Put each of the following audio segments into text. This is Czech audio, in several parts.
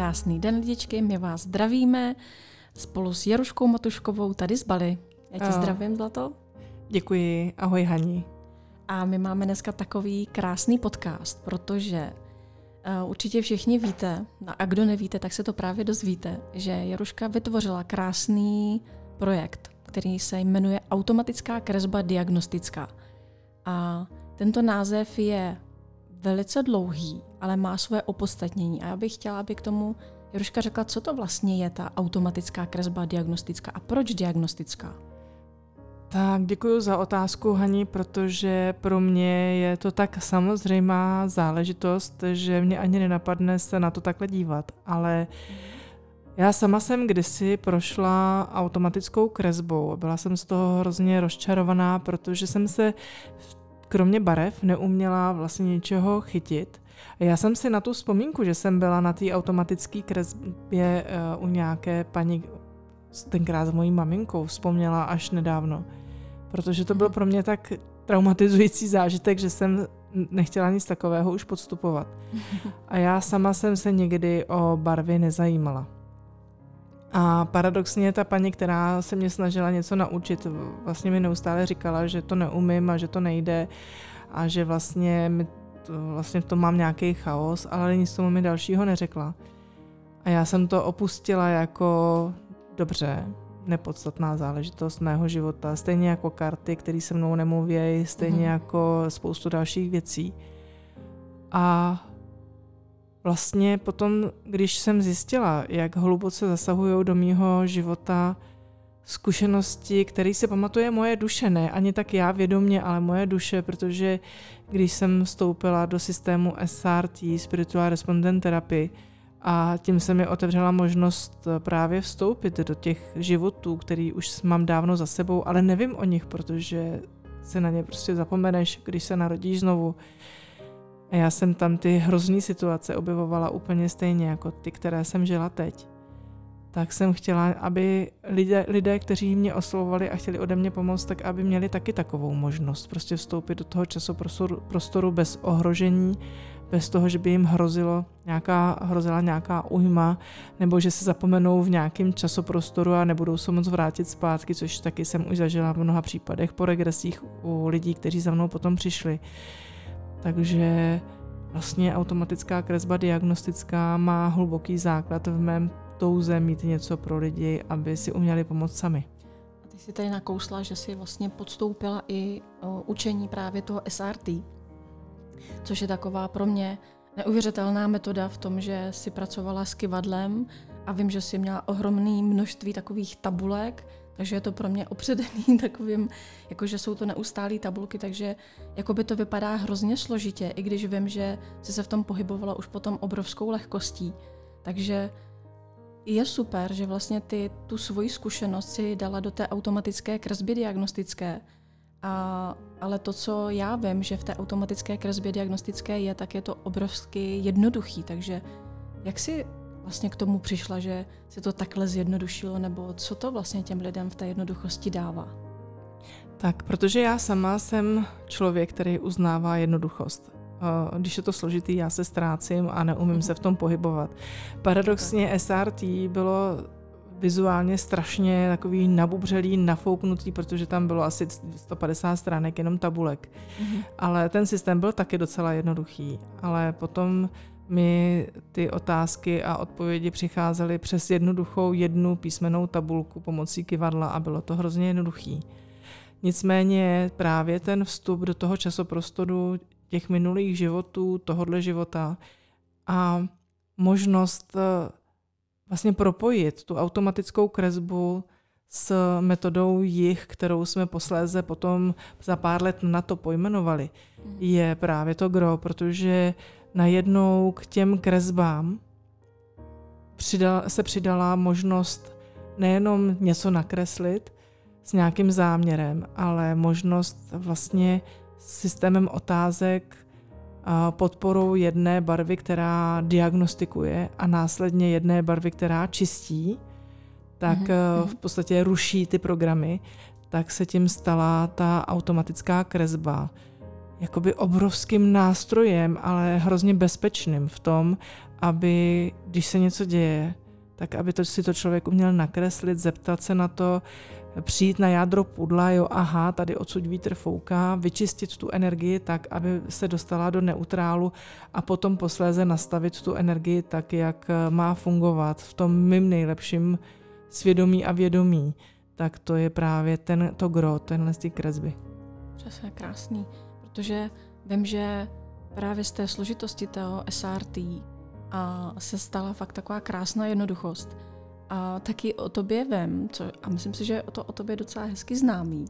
Krásný den, lidičky, my vás zdravíme spolu s Jaruškou Matuškovou tady z Bali. Já tě uh, zdravím, Zlato. Děkuji, ahoj Haní. A my máme dneska takový krásný podcast, protože uh, určitě všichni víte, no a kdo nevíte, tak se to právě dozvíte, že Jaruška vytvořila krásný projekt, který se jmenuje Automatická kresba diagnostická. A tento název je velice dlouhý, ale má svoje opodstatnění. A já bych chtěla, aby k tomu Jaruška řekla, co to vlastně je ta automatická kresba diagnostická a proč diagnostická. Tak děkuji za otázku, Hani, protože pro mě je to tak samozřejmá záležitost, že mě ani nenapadne se na to takhle dívat. Ale já sama jsem kdysi prošla automatickou kresbou. Byla jsem z toho hrozně rozčarovaná, protože jsem se kromě barev neuměla vlastně ničeho chytit. Já jsem si na tu vzpomínku, že jsem byla na té automatické kresbě uh, u nějaké paní, tenkrát s mojí maminkou, vzpomněla až nedávno. Protože to byl pro mě tak traumatizující zážitek, že jsem nechtěla nic takového už podstupovat. A já sama jsem se nikdy o barvy nezajímala. A paradoxně ta paní, která se mě snažila něco naučit, vlastně mi neustále říkala, že to neumím a že to nejde a že vlastně, mi to, vlastně v tom mám nějaký chaos, ale nic tomu mi dalšího neřekla. A já jsem to opustila jako dobře, nepodstatná záležitost mého života, stejně jako karty, které se mnou nemluví, stejně mm-hmm. jako spoustu dalších věcí. A vlastně potom, když jsem zjistila, jak hluboce zasahují do mýho života zkušenosti, které se pamatuje moje duše, ne ani tak já vědomě, ale moje duše, protože když jsem vstoupila do systému SRT, Spiritual Respondent Therapy, a tím se mi otevřela možnost právě vstoupit do těch životů, který už mám dávno za sebou, ale nevím o nich, protože se na ně prostě zapomeneš, když se narodíš znovu. A já jsem tam ty hrozný situace objevovala úplně stejně jako ty, které jsem žila teď. Tak jsem chtěla, aby lidé, lidé, kteří mě oslovovali a chtěli ode mě pomoct, tak aby měli taky takovou možnost prostě vstoupit do toho časoprostoru prostoru bez ohrožení, bez toho, že by jim hrozilo nějaká, hrozila nějaká ujma, nebo že se zapomenou v nějakém časoprostoru a nebudou se moc vrátit zpátky, což taky jsem už zažila v mnoha případech po regresích u lidí, kteří za mnou potom přišli. Takže vlastně automatická kresba diagnostická má hluboký základ v mém touze mít něco pro lidi, aby si uměli pomoct sami. A ty jsi tady nakousla, že jsi vlastně podstoupila i učení právě toho SRT, což je taková pro mě neuvěřitelná metoda v tom, že si pracovala s kivadlem a vím, že si měla ohromné množství takových tabulek, takže je to pro mě opředený takovým, jakože jsou to neustálé tabulky, takže jako by to vypadá hrozně složitě, i když vím, že jsi se v tom pohybovala už potom obrovskou lehkostí. Takže je super, že vlastně ty tu svoji zkušenost si dala do té automatické kresby diagnostické, a, ale to, co já vím, že v té automatické kresbě diagnostické je, tak je to obrovsky jednoduchý. Takže jak si vlastně k tomu přišla, že se to takhle zjednodušilo, nebo co to vlastně těm lidem v té jednoduchosti dává? Tak, protože já sama jsem člověk, který uznává jednoduchost. Když je to složitý, já se ztrácím a neumím se v tom pohybovat. Paradoxně SRT bylo vizuálně strašně takový nabubřelý, nafouknutý, protože tam bylo asi 150 stránek jenom tabulek. Mm-hmm. Ale ten systém byl taky docela jednoduchý. Ale potom mi ty otázky a odpovědi přicházely přes jednoduchou jednu písmenou tabulku pomocí kivadla a bylo to hrozně jednoduchý. Nicméně právě ten vstup do toho časoprostoru těch minulých životů, tohohle života a možnost eh, vlastně propojit tu automatickou kresbu s metodou jich, kterou jsme posléze potom za pár let na to pojmenovali, mhm. je právě to gro, protože najednou k těm kresbám se přidala možnost nejenom něco nakreslit s nějakým záměrem, ale možnost vlastně systémem otázek podporou jedné barvy, která diagnostikuje a následně jedné barvy, která čistí, tak mm-hmm. v podstatě ruší ty programy, tak se tím stala ta automatická kresba jakoby obrovským nástrojem, ale hrozně bezpečným v tom, aby když se něco děje, tak aby to si to člověk uměl nakreslit, zeptat se na to, přijít na jádro pudla, jo, aha, tady odsud vítr fouká, vyčistit tu energii tak, aby se dostala do neutrálu a potom posléze nastavit tu energii tak, jak má fungovat v tom mým nejlepším svědomí a vědomí. Tak to je právě ten, to gro, tenhle z té kresby. Přesně, krásný, protože vím, že právě z té složitosti toho SRT a se stala fakt taková krásná jednoduchost. A taky o tobě vím, co, a myslím si, že to o tobě docela hezky známý,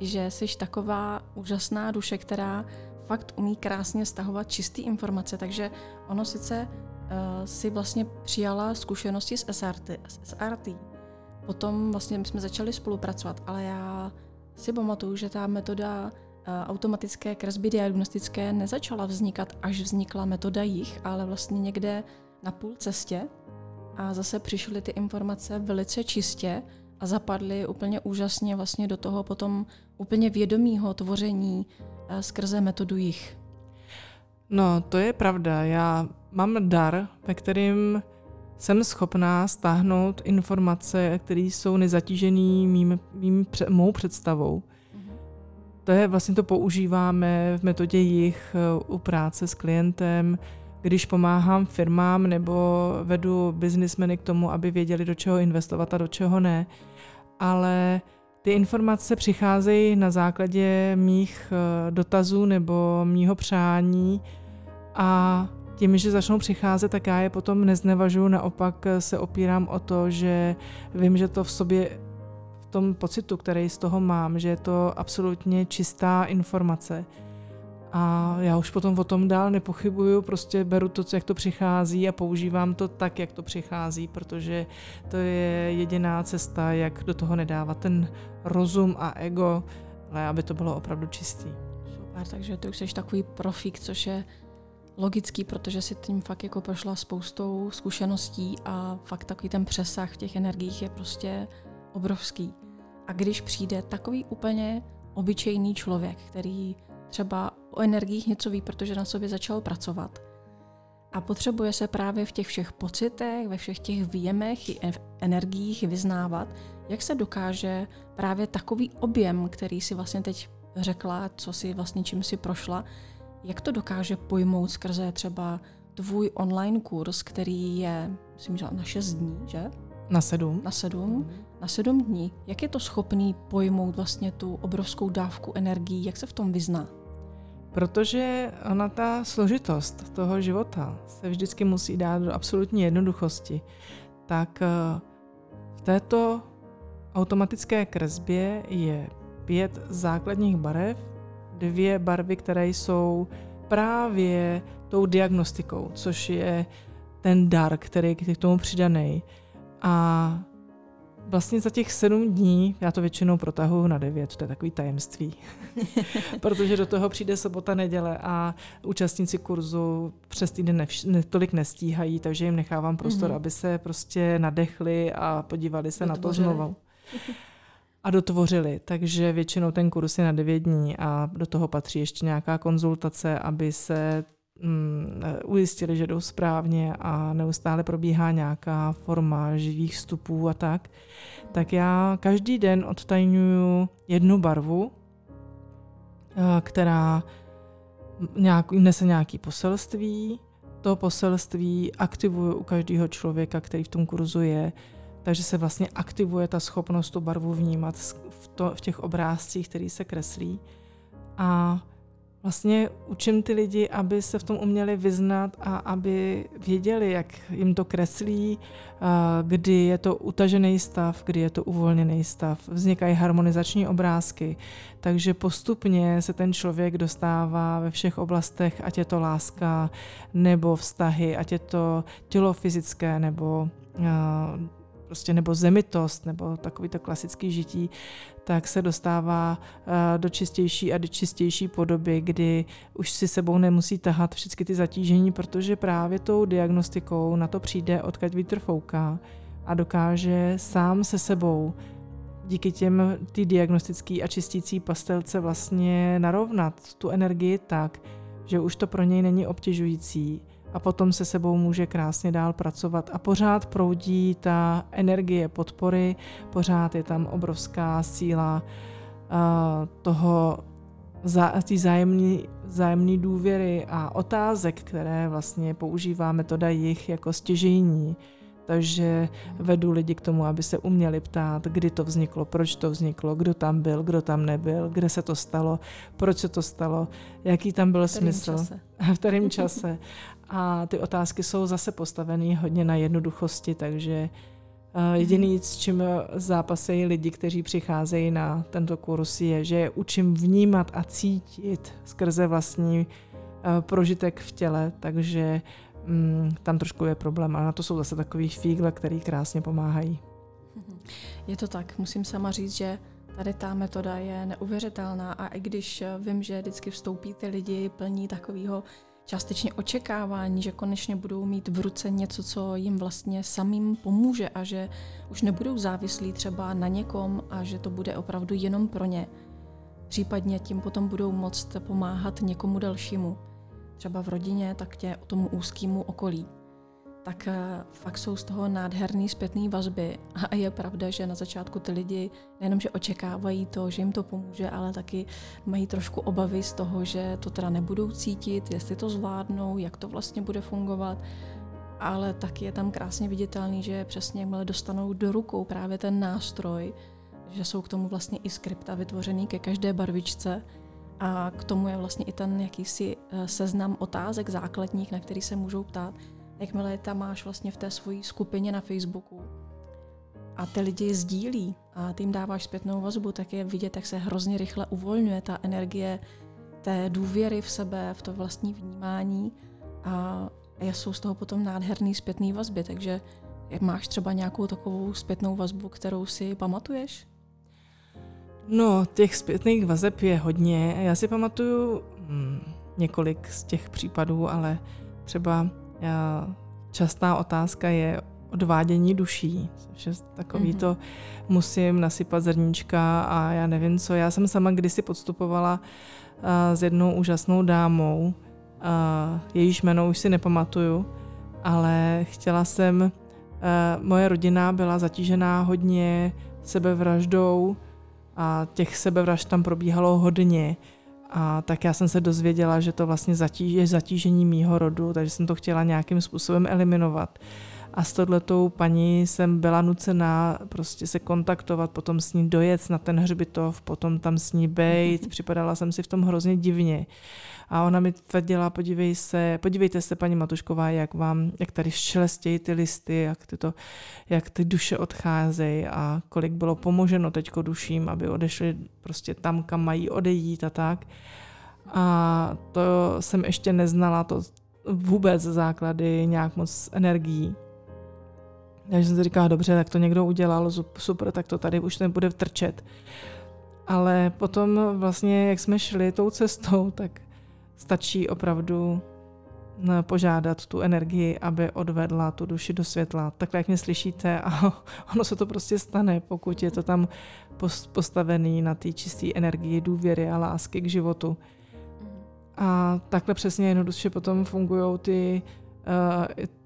že jsi taková úžasná duše, která fakt umí krásně stahovat čisté informace, takže ono sice uh, si vlastně přijala zkušenosti s SRT, s SRT. Potom vlastně jsme začali spolupracovat, ale já si pamatuju, že ta metoda uh, automatické kresby diagnostické nezačala vznikat, až vznikla metoda jich, ale vlastně někde na půl cestě a zase přišly ty informace velice čistě a zapadly úplně úžasně vlastně do toho potom úplně vědomího tvoření eh, skrze metodu jich. No, to je pravda. Já mám dar, ve kterým jsem schopná stáhnout informace, které jsou nezatížené mým, mým, mou představou. Mhm. To je vlastně to používáme v metodě jich eh, u práce s klientem, když pomáhám firmám nebo vedu biznismeny k tomu, aby věděli, do čeho investovat a do čeho ne. Ale ty informace přicházejí na základě mých eh, dotazů nebo mýho přání a tím, že začnou přicházet, tak já je potom neznevažuji, naopak se opírám o to, že vím, že to v sobě, v tom pocitu, který z toho mám, že je to absolutně čistá informace a já už potom o tom dál nepochybuju, prostě beru to, jak to přichází a používám to tak, jak to přichází, protože to je jediná cesta, jak do toho nedávat ten rozum a ego, ale aby to bylo opravdu čistý. Super, takže ty už jsi takový profík, což je logický, protože si tím fakt jako prošla spoustou zkušeností a fakt takový ten přesah v těch energiích je prostě obrovský. A když přijde takový úplně obyčejný člověk, který třeba o energiích něco ví, protože na sobě začal pracovat. A potřebuje se právě v těch všech pocitech, ve všech těch výjemech i energiích vyznávat, jak se dokáže právě takový objem, který si vlastně teď řekla, co si vlastně čím si prošla, jak to dokáže pojmout skrze třeba tvůj online kurz, který je, myslím, že na 6 dní, že? Na sedm. Na sedm. Na sedm dní. Jak je to schopný pojmout vlastně tu obrovskou dávku energií? Jak se v tom vyzná? Protože ona ta složitost toho života se vždycky musí dát do absolutní jednoduchosti. Tak eh, v této automatické kresbě je pět základních barev, dvě barvy, které jsou právě tou diagnostikou, což je ten dar, který je k tomu přidaný. A Vlastně za těch sedm dní, já to většinou protahuji na devět, to je takový tajemství, protože do toho přijde sobota, neděle a účastníci kurzu přes týden nevš- ne, tolik nestíhají, takže jim nechávám prostor, mm-hmm. aby se prostě nadechli a podívali se Dotvořili. na to znovu. A dotvořili, takže většinou ten kurz je na devět dní a do toho patří ještě nějaká konzultace, aby se ujistili, že jdou správně a neustále probíhá nějaká forma živých vstupů a tak, tak já každý den odtajňuju jednu barvu, eh, která nějak, nese nějaký poselství. To poselství aktivuju u každého člověka, který v tom kurzu je, takže se vlastně aktivuje ta schopnost tu barvu vnímat v, to, v těch obrázcích, který se kreslí. A vlastně učím ty lidi, aby se v tom uměli vyznat a aby věděli, jak jim to kreslí, kdy je to utažený stav, kdy je to uvolněný stav. Vznikají harmonizační obrázky, takže postupně se ten člověk dostává ve všech oblastech, ať je to láska nebo vztahy, ať je to tělo fyzické nebo prostě nebo zemitost, nebo takový to klasický žití, tak se dostává uh, do čistější a do čistější podoby, kdy už si sebou nemusí tahat všechny ty zatížení, protože právě tou diagnostikou na to přijde, odkud vítr fouká a dokáže sám se sebou díky těm ty diagnostický a čistící pastelce vlastně narovnat tu energii tak, že už to pro něj není obtěžující a potom se sebou může krásně dál pracovat a pořád proudí ta energie podpory, pořád je tam obrovská síla uh, toho ty zájemné zájemný důvěry a otázek, které vlastně používá metoda jich jako stěžejní. Takže vedu lidi k tomu, aby se uměli ptát, kdy to vzniklo, proč to vzniklo, kdo tam byl, kdo tam nebyl, kde se to stalo, proč se to stalo, jaký tam byl v smysl, čase. v kterém čase. A ty otázky jsou zase postavené hodně na jednoduchosti, takže eh, Jediný, s čím zápasejí lidi, kteří přicházejí na tento kurz, je, že je učím vnímat a cítit skrze vlastní eh, prožitek v těle, takže mm, tam trošku je problém. A na to jsou zase takový fígle, který krásně pomáhají. Je to tak. Musím sama říct, že tady ta metoda je neuvěřitelná a i když vím, že vždycky vstoupí ty lidi plní takového částečně očekávání, že konečně budou mít v ruce něco, co jim vlastně samým pomůže a že už nebudou závislí třeba na někom a že to bude opravdu jenom pro ně. Případně tím potom budou moct pomáhat někomu dalšímu třeba v rodině, tak tě tomu úzkému okolí. Tak eh, fakt jsou z toho nádherný zpětný vazby a je pravda, že na začátku ty lidi nejenom, že očekávají to, že jim to pomůže, ale taky mají trošku obavy z toho, že to teda nebudou cítit, jestli to zvládnou, jak to vlastně bude fungovat ale taky je tam krásně viditelný, že přesně jakmile dostanou do rukou právě ten nástroj, že jsou k tomu vlastně i skripta vytvořený ke každé barvičce, a k tomu je vlastně i ten jakýsi eh, seznam otázek základních, na který se můžou ptát. Jakmile je tam máš vlastně v té své skupině na Facebooku a ty lidi sdílí a ty jim dáváš zpětnou vazbu, tak je vidět, jak se hrozně rychle uvolňuje ta energie té důvěry v sebe, v to vlastní vnímání a jsou z toho potom nádherný zpětný vazby, takže máš třeba nějakou takovou zpětnou vazbu, kterou si pamatuješ? No, těch zpětných vazeb je hodně. Já si pamatuju hm, několik z těch případů, ale třeba já, častá otázka je odvádění duší, což je takový mm-hmm. to musím nasypat zrníčka a já nevím co. Já jsem sama kdysi podstupovala uh, s jednou úžasnou dámou, uh, jejíž jméno už si nepamatuju, ale chtěla jsem, uh, moje rodina byla zatížená hodně sebevraždou, a těch sebevražd tam probíhalo hodně. A tak já jsem se dozvěděla, že to vlastně zatíž, je zatížení mýho rodu, takže jsem to chtěla nějakým způsobem eliminovat. A s tohletou paní jsem byla nucená prostě se kontaktovat, potom s ní dojet na ten hřbitov, potom tam s ní bejt. Připadala jsem si v tom hrozně divně. A ona mi tvrdila, podívej se, podívejte se, paní Matušková, jak vám, jak tady šelestějí ty listy, jak ty, to, jak ty duše odcházejí a kolik bylo pomoženo teďko duším, aby odešli prostě tam, kam mají odejít a tak. A to jsem ještě neznala, to vůbec základy nějak moc energií. Takže jsem si říkala, dobře, tak to někdo udělal, super, tak to tady už nebude trčet. Ale potom vlastně, jak jsme šli tou cestou, tak stačí opravdu eh, požádat tu energii, aby odvedla tu duši do světla. Takhle, jak mě slyšíte, a ono se to prostě stane, pokud je to tam postavený na té čisté energii důvěry a lásky k životu. A takhle přesně jednoduše potom fungují ty,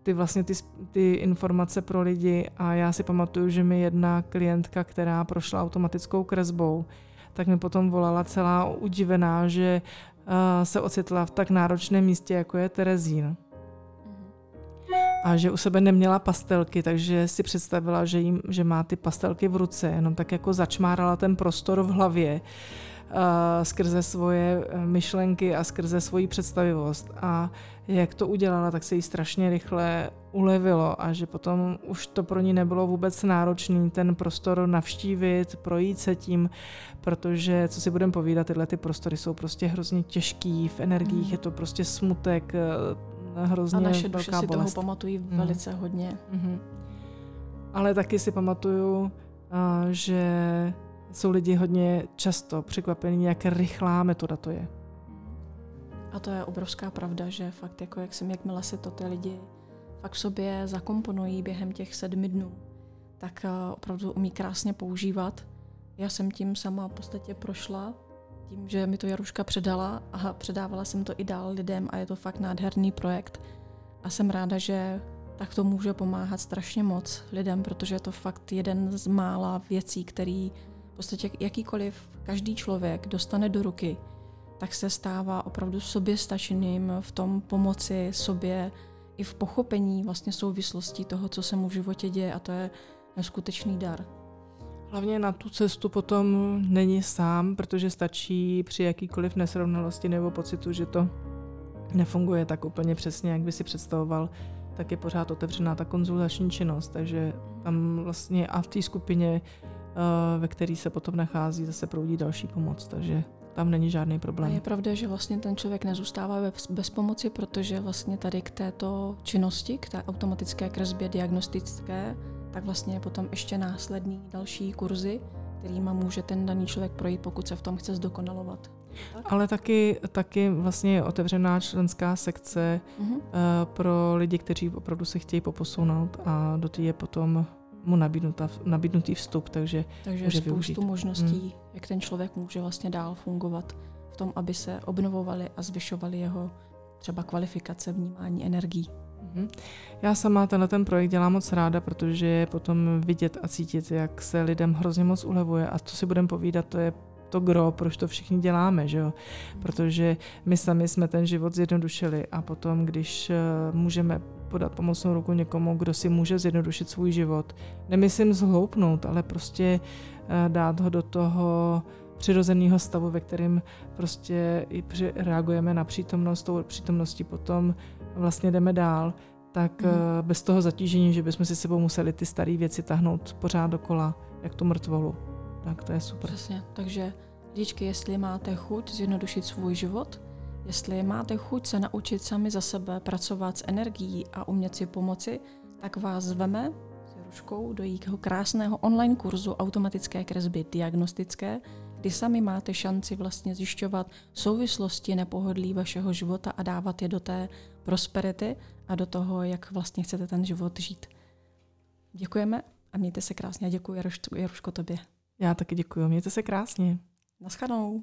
ty vlastně ty, ty informace pro lidi a já si pamatuju, že mi jedna klientka, která prošla automatickou kresbou, tak mi potom volala celá udivená, že se ocitla v tak náročném místě, jako je Terezín. Mhm. A že u sebe neměla pastelky, takže si představila, že, jim, že má ty pastelky v ruce, jenom tak jako začmárala ten prostor v hlavě uh, skrze svoje eh, myšlenky a skrze svoji představivost. A jak to udělala, tak se jí strašně rychle ulevilo a že potom už to pro ní nebylo vůbec náročný ten prostor navštívit, projít se tím, protože, co si budeme povídat, tyhle ty prostory jsou prostě hrozně těžký v energiích, mm. je to prostě smutek, eh, hrozně A naše duše si bolest. toho pamatují mm. velice hodně. Mm-hmm. Ale taky si pamatuju, že jsou lidi hodně často překvapení, jak rychlá metoda to je. A to je obrovská pravda, že fakt jako jak jsem, jakmile se to ty lidi fakt v sobě zakomponují během těch sedmi dnů, tak eh, opravdu umí krásně používat já jsem tím sama v podstatě prošla, tím, že mi to Jaruška předala a předávala jsem to i dál lidem a je to fakt nádherný projekt. A jsem ráda, že tak to může pomáhat strašně moc lidem, protože je to fakt jeden z mála věcí, který podstatě jakýkoliv každý člověk dostane do ruky, tak se stává opravdu soběstačným v tom pomoci sobě i v pochopení vlastně souvislostí toho, co se mu v životě děje a to je neskutečný dar. Hlavně na tu cestu potom není sám, protože stačí při jakýkoliv nesrovnalosti nebo pocitu, že to nefunguje tak úplně přesně, jak by si představoval, tak je pořád otevřená ta konzultační činnost, takže tam vlastně a v té skupině, ve které se potom nachází, zase proudí další pomoc, takže tam není žádný problém. A je pravda, že vlastně ten člověk nezůstává bez, pomoci, protože vlastně tady k této činnosti, k té automatické kresbě diagnostické, tak vlastně je potom ještě následný další kurzy, kterýma může ten daný člověk projít, pokud se v tom chce zdokonalovat. Tak? Ale taky, taky vlastně je otevřená členská sekce uh-huh. uh, pro lidi, kteří opravdu se chtějí poposunout a do té je potom mu nabídnutý vstup, takže Takže může spoustu využít. možností, hmm. jak ten člověk může vlastně dál fungovat v tom, aby se obnovovaly a zvyšovaly jeho třeba kvalifikace, vnímání energií. Mhm. Já sama tenhle ten projekt dělám moc ráda, protože je potom vidět a cítit, jak se lidem hrozně moc ulevuje a to si budeme povídat, to je to gro, proč to všichni děláme, že jo? Protože my sami jsme ten život zjednodušili a potom, když eh, můžeme podat pomocnou ruku někomu, kdo si může zjednodušit svůj život, nemyslím zhloupnout, ale prostě eh, dát ho do toho přirozeného stavu, ve kterém prostě i reagujeme na přítomnost, tou přítomností potom vlastně jdeme dál, tak mm. bez toho zatížení, že bychom si sebou museli ty staré věci tahnout pořád dokola, jak tu mrtvolu. Tak to je super. Přesně, takže lidičky, jestli máte chuť zjednodušit svůj život, jestli máte chuť se naučit sami za sebe pracovat s energií a umět si pomoci, tak vás zveme s Jaruškou do jejího krásného online kurzu automatické kresby diagnostické, kdy sami máte šanci vlastně zjišťovat souvislosti nepohodlí vašeho života a dávat je do té prosperity a do toho, jak vlastně chcete ten život žít. Děkujeme a mějte se krásně děkuji Jaruško tobě. Já taky děkuji, mějte se krásně. Naschledanou.